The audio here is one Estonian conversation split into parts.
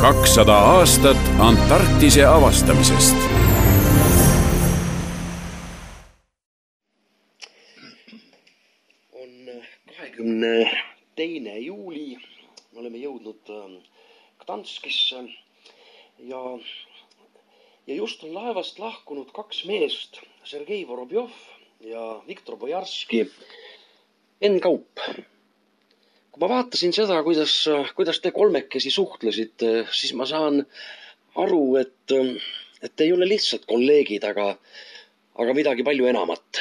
kakssada aastat Antarktise avastamisest. on kahekümne teine juuli, me oleme jõudnud ähm, Gdanskisse ja, ja just on laevast lahkunud kaks meest, Sergei Vorobjov ja Viktor Bojarski. Enn Kaup kui ma vaatasin seda, kuidas, kuidas te kolmekesi suhtlesite, siis ma saan aru, et, et te ei ole lihtsalt kolleegid, aga, aga midagi palju enamat.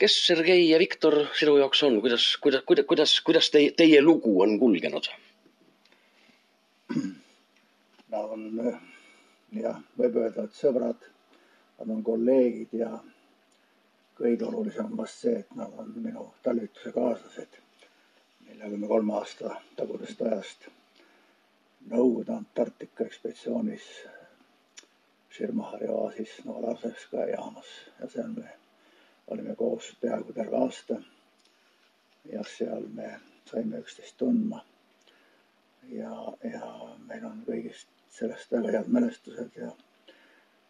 kes Sergei ja Viktor sinu jaoks on, kuidas, kuidas, kuidas, kuidas, kuidas teie, teie lugu on kulgenud? Nad on jah, võib öelda, et sõbrad, nad on kolleegid ja kõige olulisem on vast see, et nad on minu talituse kaaslased neljakümne kolme aasta tagusest ajast Nõukogude Antarktika ekspeditsioonis Širmahari oaasis Novolasevskaja jaamas ja seal me olime koos peaaegu terve aasta. ja seal me saime üksteist tundma. ja, ja meil on kõigist sellest väga head mälestused ja,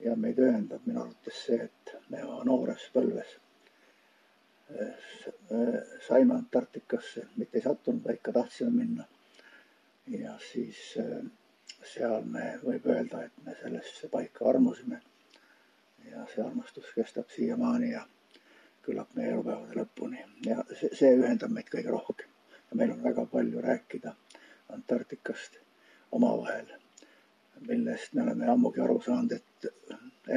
ja meid ühendab minu arvates see, et me noores põlves saime Antarktikasse, mitte ei sattunud, vaid ikka tahtsime minna. ja siis äh, seal me, võib öelda, et me sellesse paika armusime. ja see armastus kestab siiamaani ja küllap meie elupäevade lõpuni ja see, see ühendab meid kõige rohkem. ja meil on väga palju rääkida Antarktikast omavahel, millest me oleme ammugi aru saanud, et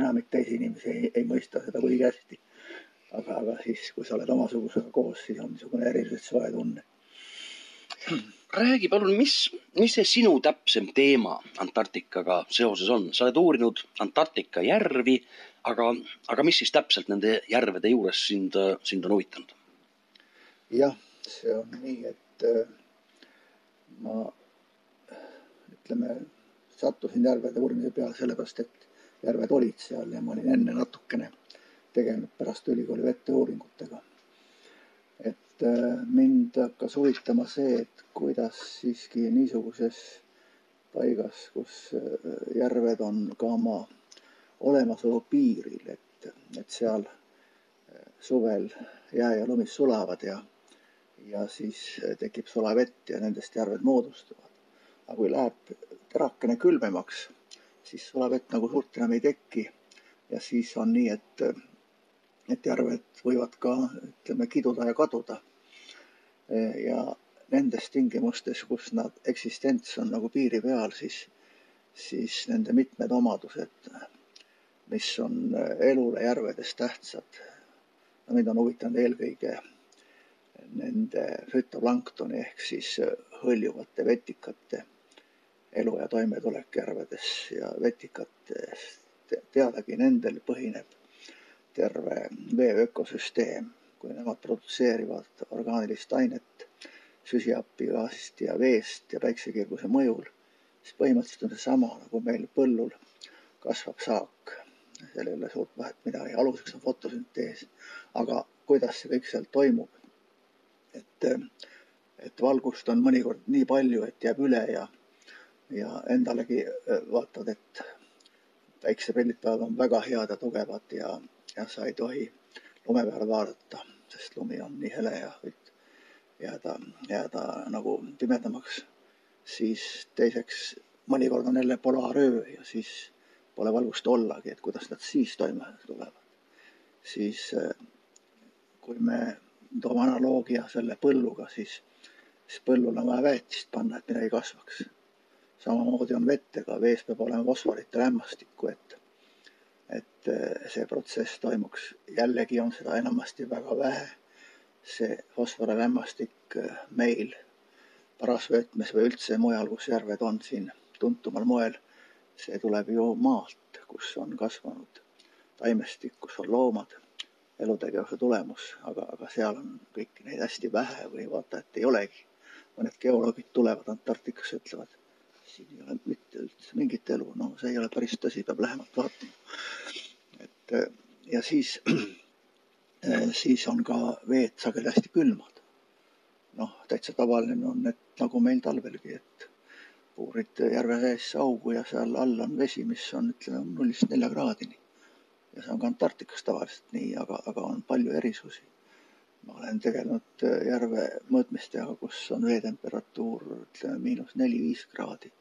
enamik teisi inimesi ei, ei mõista seda kuigi hästi aga, aga siis, kui sa oled omasugusega koos, siis on niisugune eriliselt soe tunne. räägi palun, mis, mis see sinu täpsem teema Antarktikaga seoses on? sa oled uurinud Antarktika järvi, aga, aga mis siis täpselt nende järvede juures sind, sind on huvitanud? jah, see on nii, et äh, ma ütleme, sattusin järvede uurimise peale sellepärast, et järved olid seal ja ma olin enne natukene tegelenud pärast ülikooli veteuuringutega. et äh, mind hakkas huvitama see, et kuidas siiski niisuguses paigas, kus äh, järved on ka oma olemasolu piiril, et, et seal äh, suvel jää ja lumi sulavad ja, ja siis tekib sulavett ja nendest järved moodustuvad. aga kui läheb terakene külmemaks, siis sulavett nagu suurt enam ei teki ja siis on nii, et need järved võivad ka ütleme kiduda ja kaduda. ja nendes tingimustes, kus nad eksistents on nagu piiri peal, siis, siis nende mitmed omadused, mis on elule järvedes tähtsad. no mind on huvitanud eelkõige nende fütoplanktoni ehk siis hõljuvate vetikate elu ja toimetulek järvedes ja vetikatest teadagi nendel põhineb terve vee ökosüsteem, kui nemad produtseerivad orgaanilist ainet süsihappegaasist ja veest ja päiksekirguse mõjul, siis põhimõtteliselt on seesama nagu meil põllul kasvab saak. seal ei ole suurt vahet midagi, aluseks on fotosüntees. aga kuidas see kõik seal toimub? et, et valgust on mõnikord nii palju, et jääb üle ja, ja endalegi vaatad, et päikseprillid peavad olema väga head ja tugevad ja ja sa ei tohi lume peale vaadata, sest lumi on nii hele ja võib jääda, jääda nagu pimedamaks. siis teiseks, mõnikord on jälle polaaröö ja siis pole valgust ollagi, et kuidas nad siis toime tulevad. siis kui me toome analoogia selle põlluga, siis, siis põllul on vaja väetist panna, et midagi kasvaks. samamoodi on vettega, vees peab olema fosforit ja lämmastikku, et et eh, see protsess toimuks. jällegi on seda enamasti väga vähe. see fosforilämmastik eh, meil parasvöötmes või üldse mujal, kus järved on siin tuntumal moel, see tuleb ju maalt, kus on kasvanud taimestik, kus on loomad, elutegevuse tulemus, aga, aga seal on kõiki neid hästi vähe või vaata, et ei olegi. mõned geoloogid tulevad Antarktikasse, ütlevad, siin ei ole mitte üldse mingit elu, no see ei ole päris tõsi, peab lähemalt vaatama. et ja siis, siis on ka veed sageli hästi külmad. noh, täitsa tavaline on, et nagu meil talvelgi, et puurid järve seesse augu ja seal all on vesi, mis on ütleme nullist nelja kraadini. ja see on ka Antarktikas tavaliselt nii, aga, aga on palju erisusi. ma olen tegelenud järve mõõtmistega, kus on veetemperatuur ütleme miinus neli-viis kraadi.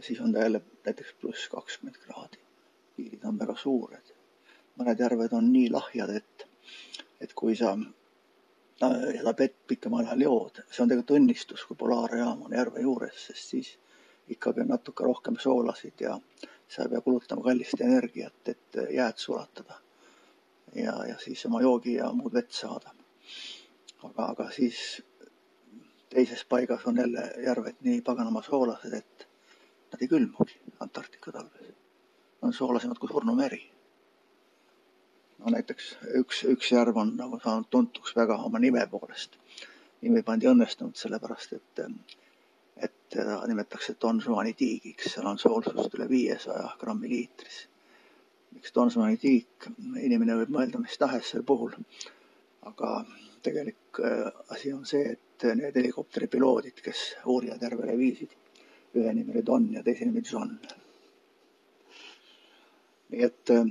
Siis on ta jälle näiteks pluss kakskümmend kraadi. piirid on väga suured. mõned järved on nii lahjad, et, et kui sa seda vett pikemal ajal jood, see on tegelikult õnnistus, kui polaarjaam on järve juures, sest siis ikkagi on natuke rohkem soolasid ja sa ei pea kulutama kallist energiat, et jääd sulatada. ja, ja siis oma joogi ja muud vett saada. aga, aga siis teises paigas on jälle järved nii paganama soolased, et nad ei külmugi Antarktika talves. Nad on soolasemad kui surnumeri no näiteks üks, üks järv on nagu saanud tuntuks väga oma nime poolest. nimi pandi õnnestunult sellepärast, et, et teda nimetatakse Don Juani tiigiks, seal on soolsust üle viiesaja grammi liitris. miks Don Juani tiik, inimene võib mõelda mis tahes sel puhul, aga tegelik äh, asi on see, et need helikopteripiloodid, kes uurijad järvele viisid, ühe nimi oli Don ja teise nimi John. nii et äh,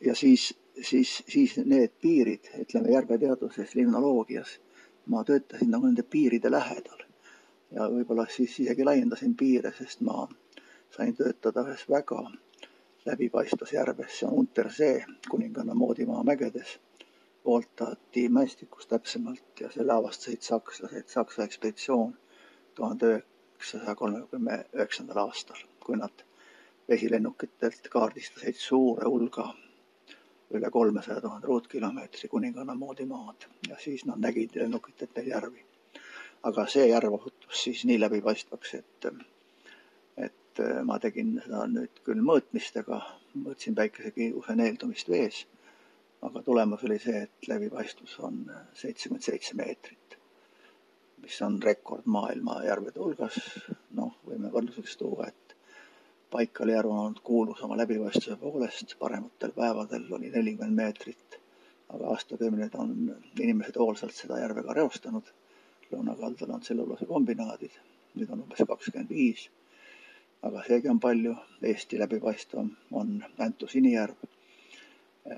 ja siis siis, siis need piirid, ütleme järveteaduses, limnoloogias, ma töötasin nagu nende piiride lähedal. ja võib-olla siis isegi laiendasin piire, sest ma sain töötada ühes väga läbipaistvas järves, see on Untersee, kuninganna Moodimaa mägedes, Voltati mäestikus täpsemalt ja selle avastasid sakslased, Saksa ekspeditsioon tuhande üheksasaja kolmekümne üheksandal aastal, kui nad vesilennukitelt kaardistasid suure hulga üle kolmesaja tuhande ruutkilomeetri kuninganna moodi maad ja siis nad nägid lennukitelt neid järvi. aga see järv osutus siis nii läbipaistvaks, et, et ma tegin seda nüüd küll mõõtmistega, mõõtsin päikesekiirguse neeldumist vees, aga tulemus oli see, et läbipaistvus on seitsekümmend seitse meetrit, mis on rekord maailma järvede hulgas. noh, võime võrdluseks tuua, et Paikali järv on olnud kuulus oma läbipaistvuse poolest, parematel päevadel oli nelikümmend meetrit, aga aastakümneid on inimesed hoolsalt seda järve ka reostanud. lõunakaldal on tselluloosikombinaadid, nüüd on umbes kakskümmend viis. aga seegi on palju, Eesti läbipaistvam onÄntu Sinijärv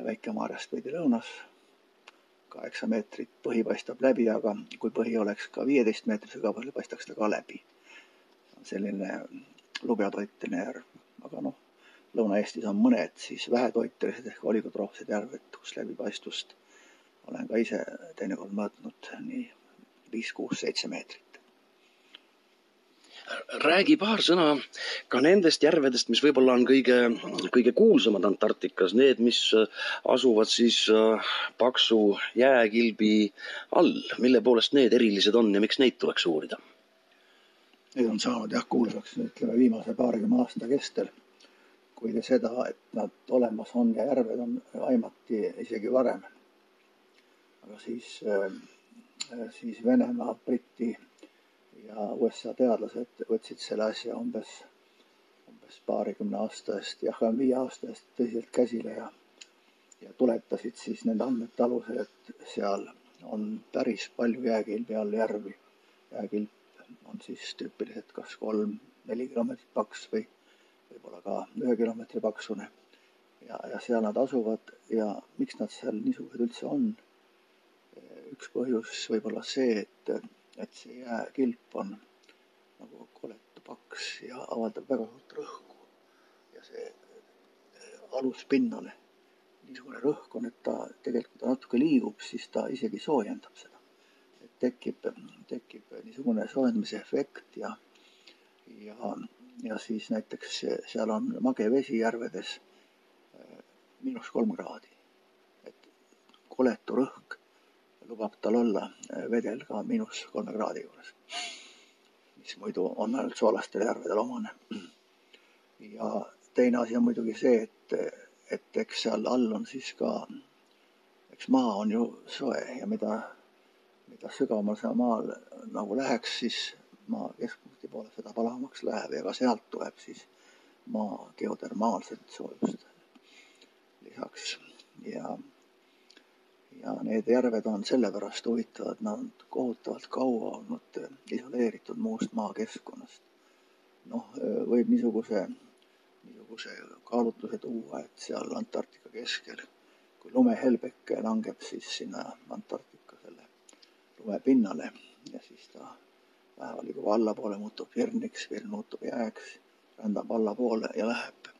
Väike-Maarjast veidi lõunas. Kaheksa meetrit põhi paistab läbi, aga kui põhi oleks ka viieteist meetri sügavusel, paistaks ta ka läbi. selline lubjatoiteline järv, aga noh, Lõuna-Eestis on mõned siis vähetoitelised ehk oligotroofsed järved, kus läbipaistvust olen ka ise teinekord mõõtnud nii viis, kuus, seitse meetrit. Räägi paar sõna ka nendest järvedest, mis võib-olla on kõige, kõige kuulsamad Antarktikas, need, mis asuvad siis äh, paksu jääkilbi all, mille poolest need erilised on ja miks neid tuleks uurida? Need on saanud jah kuulsaks ütleme viimase paarikümne aasta kestel. kuid seda, et nad olemas on ja järved on, aimati isegi varem. aga siis, äh, siis Venemaa, Briti ja USA teadlased võtsid selle asja umbes, umbes paarikümne aasta eest, jah, viie aasta eest tõsiselt käsile ja, ja tuletasid siis nende andmete alusel, et seal on päris palju jääkilbi all järvi. jääkilp on siis tüüpiliselt kas kolm-neli kilomeetrit paks või võib-olla ka ühe kilomeetri paksune. ja, ja seal nad asuvad ja miks nad seal niisugused üldse on? üks põhjus võib olla see, et, et see jääkilp on nagu koletu paks ja avaldab väga suurt rõhku. ja see äh, aluspinnale niisugune rõhk on, et ta tegelikult, natuke liigub, siis ta isegi soojendab seda tekib, tekib niisugune soojendamise efekt ja, ja, ja siis näiteks seal on mage vesi järvedes äh, miinus kolm kraadi. et koletu rõhk lubab tal olla äh, vedel ka miinus kolme kraadi juures, mis muidu on ainult soolastele järvedele omane. ja teine asi on muidugi see, et, et eks seal all on siis ka, eks maa on ju soe ja mida mida sügavamal sa maal nagu läheks, siis maa keskpunkti poole, seda palavamaks läheb ja ka sealt tuleb siis maa geotermaalset soojust lisaks ja, ja need järved on sellepärast huvitavad, nad on kohutavalt kaua olnud isoleeritud muust maakeskkonnast. noh, võib niisuguse, niisuguse kaalutluse tuua, et seal Antarktika keskel, kui lumehelbeke langeb siis sinna Antarktika selle lumepinnale ja siis ta läheb liigub allapoole, muutub virniks, virn muutub jääks, rändab allapoole ja läheb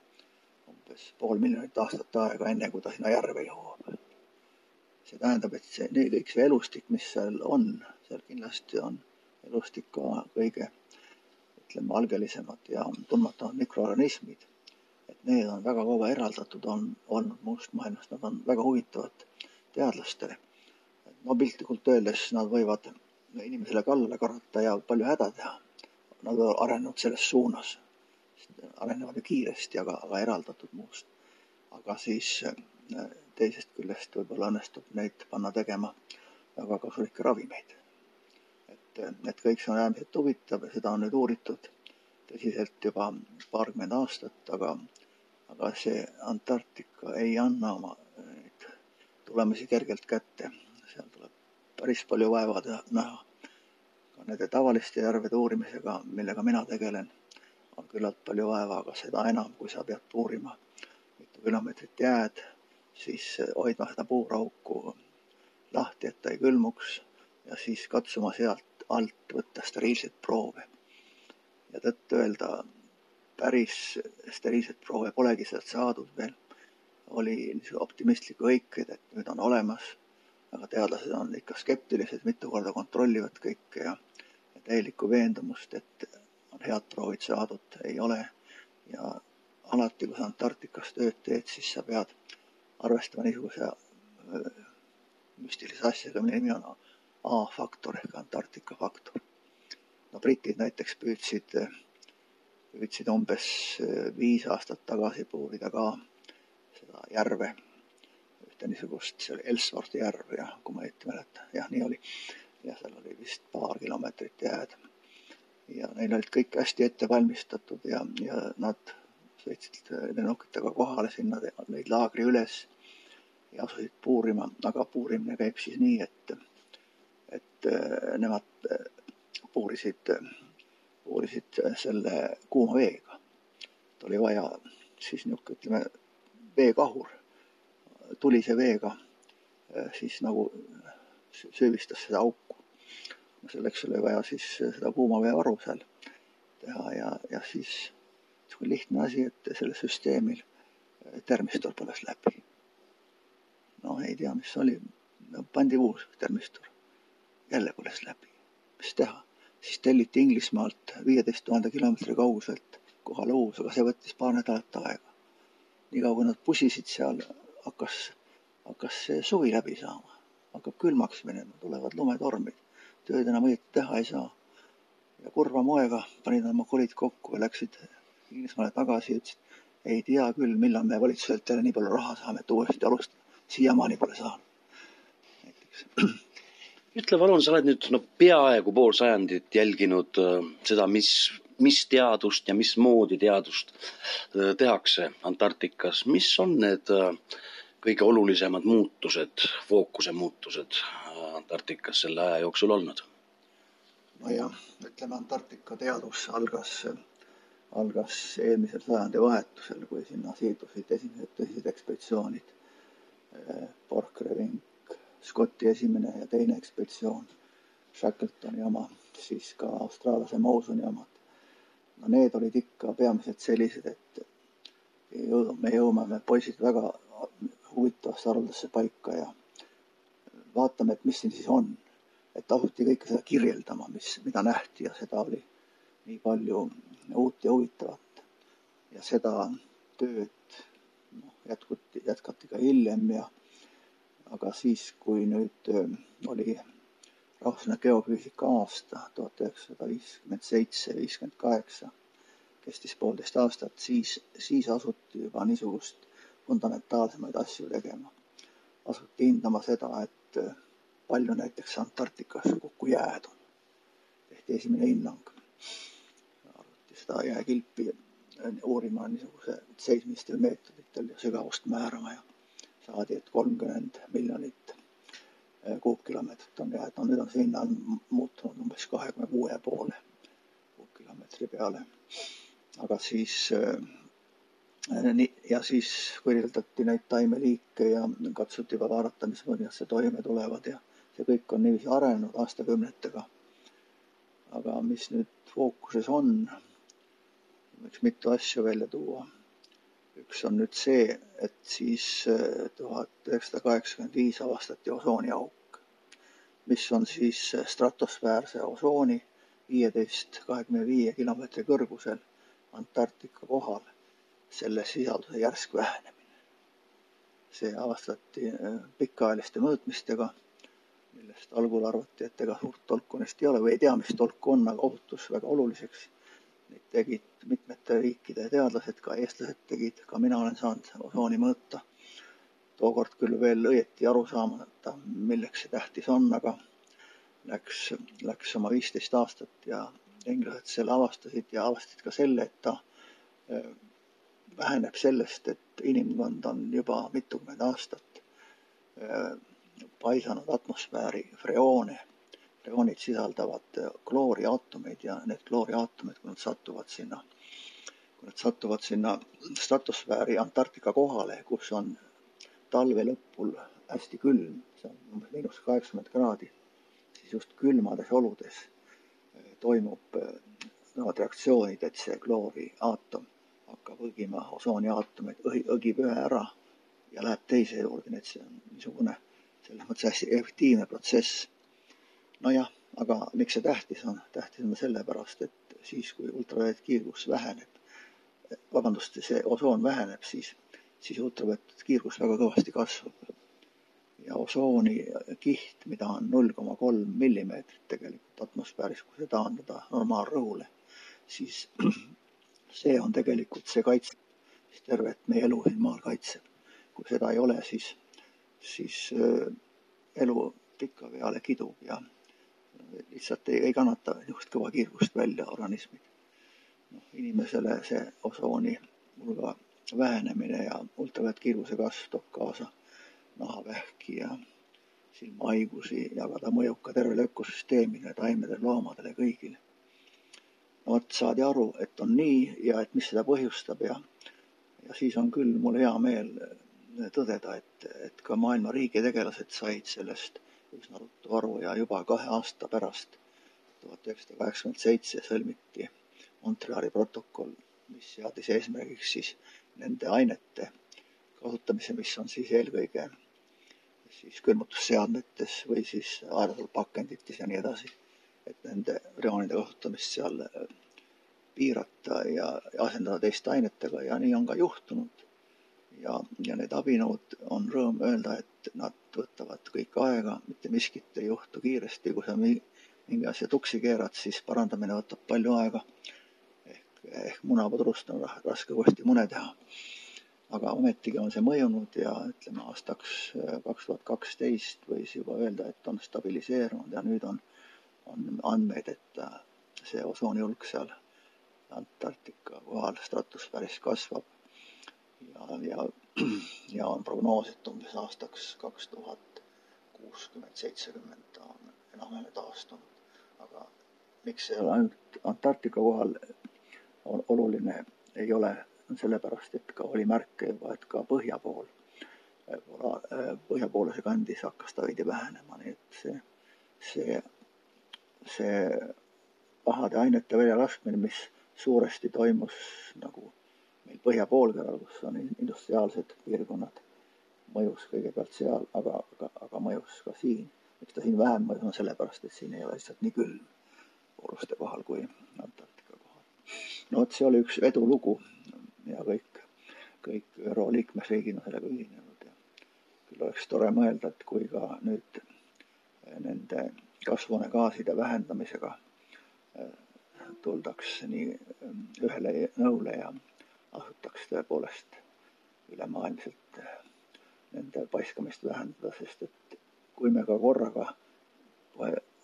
umbes pool miljonit aastat aega, enne kui ta sinna järve jõuab. See tähendab, et see, kõik see elustik, mis seal on, seal kindlasti on elustik ka kõige ütleme, algelisemad ja tundmatumad mikroorganismid. et need on väga kaua eraldatud, on olnud muust maailmast, nad on väga huvitavad teadlastele. no piltlikult öeldes nad võivad inimesele kallale karata ja palju häda teha. Nad on arenenud selles suunas, arenevad ju kiiresti, aga, aga eraldatud muust. aga siis äh, teisest küljest võib-olla õnnestub neid panna tegema väga kasulikke ravimeid. et, et kõik see on äärmiselt huvitav ja seda on nüüd uuritud tõsiselt juba paarkümmend aastat, aga, aga see Antarktika ei anna oma neid tulemusi kergelt kätte. seal tuleb päris palju vaeva teha, näha. ka nende tavaliste järvede uurimisega, millega mina tegelen, on küllalt palju vaeva, aga seda enam, kui sa pead puurima mitu kilomeetrit jääd, siis hoidma seda puurauku lahti, et ta ei külmuks ja siis katsuma sealt alt võtta steriilseid proove ja tõtt-öelda päris steriilset proove polegi sealt saadud veel. oli optimistlik hõiked, et nüüd on olemas, aga teadlased on ikka skeptilised, mitu korda kontrollivad kõike ja täielikku veendumust, et on head proovid saadud, ei ole. ja alati, kui sa Antarktikas tööd teed, siis sa pead arvestama niisuguse müstilise asjaga, mille nimi on A-faktor ehk Antarktika faktor no britid näiteks püüdsid, püüdsid umbes eh, viis aastat tagasi puurida ka seda järve, ühte niisugust, see oli Ellsworthi järv ja kui ma õieti mäletan, jah, nii oli. ja seal oli vist paar kilomeetrit jääd. ja neil olid kõik hästi ette valmistatud ja, ja nad sõitsid lennukitega kohale sinna, lõid laagri üles ja asusid puurima, aga puurimine käib siis nii, et, et eh, nemad puurisid, puurisid selle kuuma veega. et oli vaja siis niisugune, ütleme, veekahur tulise veega siis nagu söövistas seda auku. selleks oli vaja siis seda kuumaveevaru seal teha ja, ja siis niisugune lihtne asi, et sellel süsteemil termistor põles läbi. no ei tea, mis oli, pandi uus termistor, jälle põles läbi, mis teha siis telliti Inglismaalt viieteist tuhande kilomeetri kauguselt kohale uus, aga see võttis paar nädalat aega. niikaua kui nad pusisid seal, hakkas, hakkas see suvi läbi saama, hakkab külmaks minema, tulevad lumetormid, tööd enam õieti teha ei saa. ja kurva moega panid oma kolid kokku ja läksid Inglismaale tagasi ja ütlesid, ei tea küll, millal me valitsuselt jälle nii palju raha saame, et uuesti alustada. siiamaani pole saanud. näiteks ütle palun, sa oled nüüd no peaaegu pool sajandit jälginud äh, seda, mis, mis teadust ja mismoodi teadust äh, tehakse Antarktikas, mis on need äh, kõige olulisemad muutused, fookuse muutused Antarktikas selle aja jooksul olnud? nojah, ütleme Antarktika teadus algas, algas eelmisel sajandi vahetusel, kui sinna siirdusid esimesed tõsised ekspeditsioonid. Borchgrevink, Scotti esimene ja teine ekspeditsioon, Shackletoni oma, siis ka austraallase Mosoni omad. no need olid ikka peamiselt sellised, et me jõuame, me poisid, väga huvitavasse haruldasse paika ja vaatame, et mis siin siis on. et asuti kõike seda kirjeldama, mis, mida nähti ja seda oli nii palju uut ja huvitavat. ja seda tööd noh, jätkuti, jätkati ka hiljem ja aga siis, kui nüüd äh, oli rahvusvaheline geofüüsika aasta tuhat üheksasada viiskümmend seitse, viiskümmend kaheksa, kestis poolteist aastat, siis, siis asuti juba niisugust fundamentaalsemaid asju tegema. asuti hindama seda, et äh, palju näiteks Antarktikas kokku jääd on. tehti esimene hinnang. Seda jääkilpi uurima niisuguse seismistel meetoditel ja sügavust määrama ja saadi, et kolmkümmend miljonit eh, kuupkilomeetrit on jääd, no nüüd on see hinna muutunud umbes kahekümne kuue poole kuupkilomeetri peale. aga siis nii ja siis kirjeldati neid taimeliike ja katsuti juba vaadata, mismoodi nad toime tulevad ja see kõik on niiviisi arenenud aastakümnetega. aga mis nüüd fookuses on, võiks mitu asja välja tuua. üks on nüüd see, et siis tuhat üheksasada kaheksakümmend viis avastati osooniauk, mis on siis stratosfäärse osooni viieteist, kahekümne viie kilomeetri kõrgusel Antarktika kohal selle sisalduse järsk vähenemine. see avastati pikaajaliste mõõtmistega, millest algul arvati, et ega suurt tolku neist ei ole või ei tea, mis tolku on, aga osutus väga oluliseks. Neid tegid mitmete riikide teadlased, ka eestlased tegid, ka mina olen saanud osooni mõõta. tookord küll veel õieti aru saamata, milleks see tähtis on, aga läks, läks oma viisteist aastat ja inglased selle avastasid ja avastasid ka selle, et ta väheneb sellest, et inimkond on juba mitukümmend aastat paisanud atmosfääri freoone. Freoonid sisaldavad klooriaatomeid ja need klooriaatomid, kui nad satuvad sinna, kui nad satuvad sinna stratosfääri Antarktika kohale, kus on talve lõpul hästi külm, see on umbes miinus kaheksakümmend kraadi, siis just külmades oludes toimub nemad reaktsioonid, et see klooriaatom hakkab õgima osooniaatomeid, õgib ühe ära ja läheb teise juurde, nii et see on niisugune selles mõttes hästi efektiivne protsess. Nojah, aga miks see tähtis on? tähtis on sellepärast, et siis, kui ultraviolettkiirgus väheneb, vabandust, see osoon väheneb, siis, siis ultraviolettkiirgus väga kõvasti kasvab. ja osooni kiht, mida on null koma kolm millimeetrit tegelikult atmosfääris, kui see taandada normaalrõhule, siis see on tegelikult see kaitse, mis tervet meie elu siin maal kaitseb. kui seda ei ole, siis, siis elu pika peale kidub ja lihtsalt ei, ei kannata niisugust kõva kiirgust välja organismid. noh, inimesele see osooni hulga vähenemine ja ultraviolettkiirguse kasv toob kaasa nahavähki ja silmahaigusi ja ka ta mõjub ka tervele ökosüsteemile, taimedele, loomadele, kõigile vot saadi aru, et on nii ja et mis seda põhjustab ja, ja siis on küll mul hea meel tõdeda, et, et ka maailma riigitegelased said sellest üsna ruttu aru ja juba kahe aasta pärast, tuhat üheksasada kaheksakümmend seitse sõlmiti Montreali protokoll, mis seadis eesmärgiks siis nende ainete kasutamise, mis on siis eelkõige siis külmutusseadmetes või siis aerosolpakendites ja nii edasi et nende freoonide kasutamist seal äh, piirata ja asendada teiste ainetega ja nii on ka juhtunud. ja, ja need abinõud on rõõm öelda, et nad võtavad kõik aega, mitte miskit ei juhtu kiiresti, kui sa mingi asja tuksi keerad, siis parandamine võtab palju aega. ehk, ehk munapudrust on raske uuesti mune teha. aga ometigi on see mõjunud ja ütleme aastaks äh, kaks tuhat kaksteist võis juba öelda, et on stabiliseerunud ja nüüd on on andmeid, et äh, see osoonihulk seal Antarktika kohal stratosfääris kasvab. ja, ja, ja on prognoositud umbes aastaks kaks tuhat kuuskümmend, seitsekümmend on enam-vähem taastunud. aga miks see ainult Antarktika kohal oluline ei ole, on sellepärast, et ka oli märke juba, et ka põhja pool, põhjapooluse kandis hakkas ta veidi vähenema, nii et see, see see pahade ainete väljalaskmine, mis suuresti toimus nagu meil põhjapoolkeral, kus on industriaalsed piirkonnad, mõjus kõigepealt seal, aga, aga, aga mõjus ka siin. miks ta siin vähem mõjus, on sellepärast, et siin ei ole lihtsalt nii külm pooluste kohal kui Antarktika kohal. no vot, see oli üks edulugu ja kõik, kõik ÜRO liikmesriigid on sellega ühinenud ja küll oleks tore mõelda, et kui ka nüüd nende kasvuhoonegaaside vähendamisega äh, tuldaks nii ähm, ühele nõule ja asutaks tõepoolest ülemaailmselt äh, nende paiskamist vähendada, sest et kui me ka korraga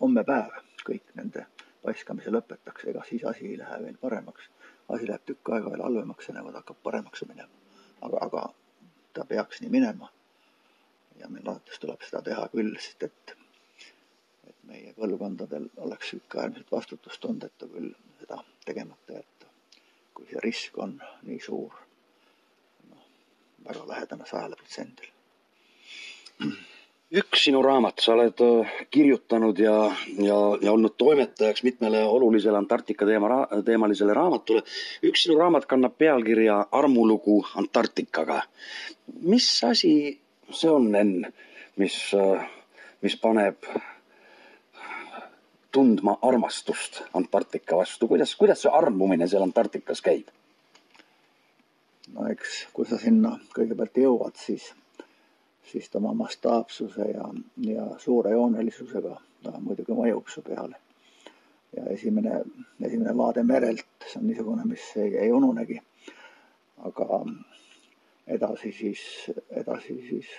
homme päev kõik nende paiskamise lõpetaks, ega siis asi ei lähe veel paremaks. asi läheb tükk aega veel halvemaks ja nemad hakkab paremaks minema. aga, aga ta peaks nii minema. ja meil alates tuleb seda teha küll, sest et meie põlvkondadel oleks ikka äärmiselt vastutustundetu küll seda tegemata jätta, kui see risk on nii suur, noh, väga lähedane sajale protsendile üks sinu raamat, sa oled äh, kirjutanud ja, ja, ja olnud toimetajaks mitmele olulisele Antarktika teema, teemalisele raamatule. üks sinu raamat kannab pealkirja Armulugu Antarktikaga. mis asi see on, Enn, mis, äh, mis paneb tundma armastust Antarktika vastu, kuidas, kuidas see armumine seal Antarktikas käib? no eks, kui sa sinna kõigepealt jõuad, siis siis tema mastaapsuse ja, ja suurejoonelisusega ta muidugi mõjub su peale. ja esimene, esimene vaade merelt, see on niisugune, mis ei, ei ununegi. aga edasi siis, edasi siis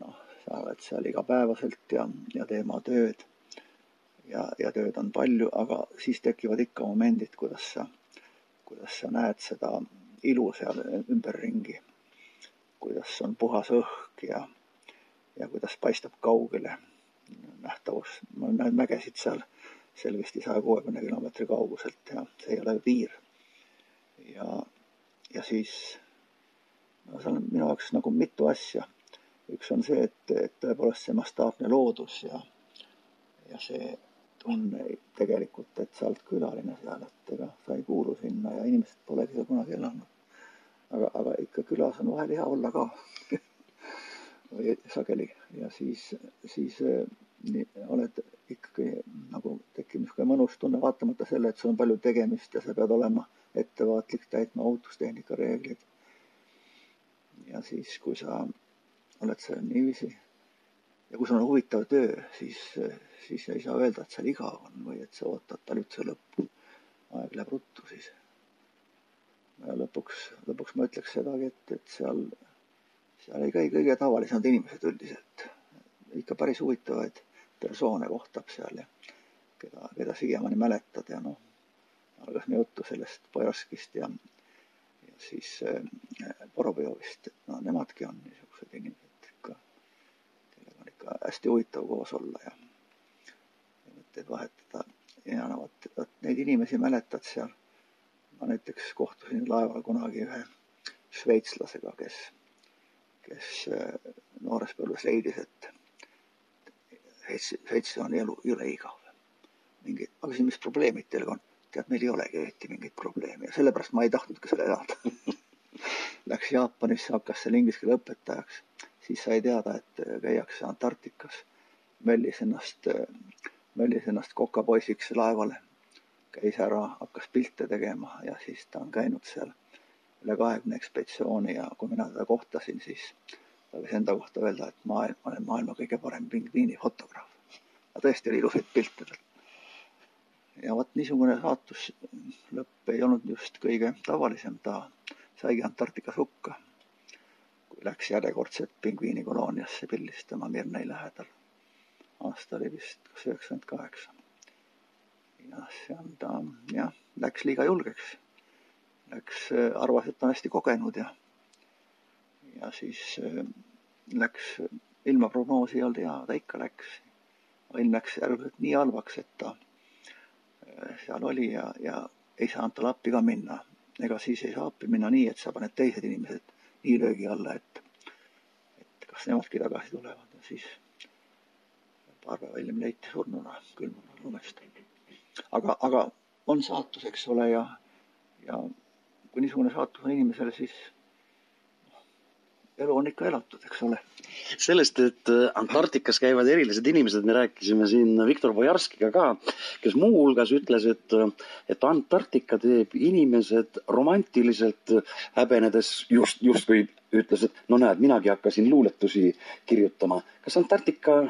noh, sa oled seal igapäevaselt ja, ja teed oma tööd. Ja, ja tööd on palju, aga siis tekivad ikka momendid, kuidas sa, kuidas sa näed seda ilu seal ümberringi kuidas on puhas õhk ja, ja kuidas paistab kaugele nähtavus. ma näen mägesid seal selgesti saja kuuekümne kilomeetri kauguselt ja see ei ole piir. ja, ja siis no seal on minu jaoks nagu mitu asja. üks on see, et, et tõepoolest see mastaapne loodus ja, ja see tunne tegelikult, et sa oled külaline seal, et ega sa ei kuulu sinna ja inimesed polegi seal kunagi elanud. Aga, aga ikka külas on vahel hea olla ka. Sageli. Ja siis, siis eh, nii, oled ikkagi nagu tekib niisugune mõnus tunne, vaatamata selle, et sul on palju tegemist ja sa pead olema ettevaatlik, täitma ohutustehnika reegleid. ja siis, kui sa oled seal niiviisi ja kui sul on huvitav töö, siis, siis ei saa öelda, et seal igav on või et sa ootad talvituse lõppu. aeg läheb ruttu siis lõpuks, lõpuks ma ütleks sedagi, et, et seal, seal ei käi kõige tavalisemad inimesed üldiselt. ikka päris huvitavaid persoone kohtab seal ja keda, keda siiamaani mäletad ja noh, algas meie juttu sellest Bojarskist ja, ja siis äh, Vorobjovist, et no nemadki on niisugused inimesed ikka hästi huvitav koos olla ja, ja mõtteid vahetada ja no vot, vot neid inimesi mäletad seal ma näiteks kohtusin laeval kunagi ühe šveitslasega, kes, kes äh, noores põlves leidis, et Šveitsis on elu jõle igav. mingi, ma küsin, mis probleemid teil on? tead, meil ei olegi eriti mingeid probleeme ja sellepärast ma ei tahtnudki seal elada Läks Jaapanisse, hakkas seal inglise keele õpetajaks, siis sai teada, et käiakse Antarktikas, möllis ennast, möllis ennast kokapoisiks laevale käis ära, hakkas pilte tegema ja siis ta on käinud seal üle kahekümne ekspeditsiooni ja kui mina teda kohtasin, siis ta võis enda kohta öelda, et ma olen maailma kõige parem pingviinifotograaf. ta tõesti oli ilusaid pilte tal. ja vot niisugune saatuslõpp ei olnud just kõige tavalisem, ta saigi Antarktikas hukka, läks järjekordselt pingviinikolooniasse pildistama Mirnei lähedal. aasta oli vist kas üheksakümmend kaheksa ja on ta jah, läks liiga julgeks. Läks, äh, arvas, et on hästi kogenud ja, ja siis äh, läks, ilmaprognoosi ei olnud hea, ta ikka läks. ilm läks järgmiselt nii halvaks, et ta äh, seal oli ja, ja ei saanud talle appi ka minna. ega siis ei saa appi minna nii, et sa paned teised inimesed nii löögi alla, et, et kas nemadki tagasi tulevad ja siis paar päeva hiljem leiti surnuna külmunud lumest. Aga, aga on saatus, eks ole, ja, ja kui niisugune saatus on inimesel, siis elu on ikka elatud, eks ole. sellest, et äh, Antarktikas käivad erilised inimesed, me rääkisime siin Viktor Bojarskiga ka, kes muuhulgas ütles, et, et Antarktika teeb inimesed romantiliselt häbenedes just, justkui ütles, et no näed, minagi hakkasin luuletusi kirjutama. kas Antarktika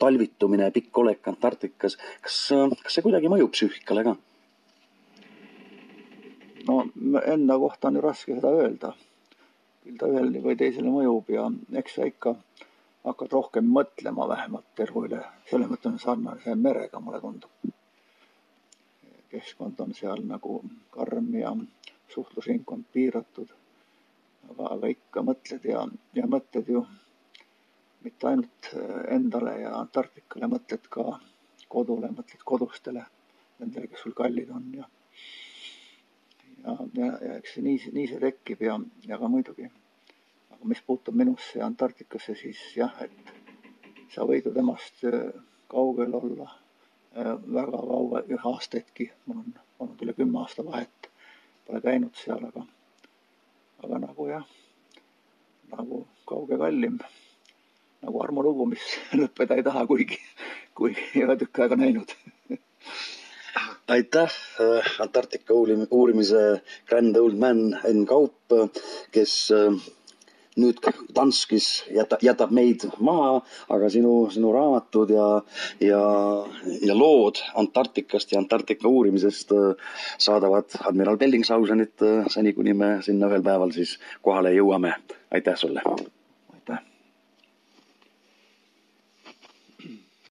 talvitumine, pikk olek Antarktikas, kas, kas see kuidagi mõjub psüühikale ka? no enda kohta on ju raske seda öelda. Küll ta ühel või teisel mõjub ja eks sa ikka hakkad rohkem mõtlema vähemalt elu üle. selles mõttes on sarnane merega, mulle tundub. keskkond on seal nagu karm ja suhtlusringkond piiratud. aga, aga ikka mõtled ja, ja mõtled ju mitte ainult endale ja Antarktikale, mõtled ka kodule, mõtled kodustele nendele, kes sul kallid on ja ja, ja, eks nii, nii see tekib ja, ja ka muidugi. aga mis puutub minusse ja Antarktikasse, siis jah, et sa võid ju temast äh, kaugel olla. Äh, väga kaua, ühe aastaidki, mul on olnud üle kümne aasta vahet, pole käinud seal, aga, aga nagu jah, nagu kauge kallim, nagu armulugu, mis lõppeda ei taha, kuigi, kuigi ei ole tükk aega näinud aitäh, äh, Antarktika uurimise grand old man Enn Kaup, kes äh, nüüd Danskis jäta, jätab meid maha, aga sinu, sinu raamatud ja, ja, ja lood Antarktikast ja Antarktika uurimisest äh, saadavad admiral Bellingshausenit seni, kuni me sinna ühel päeval siis kohale jõuame. aitäh sulle!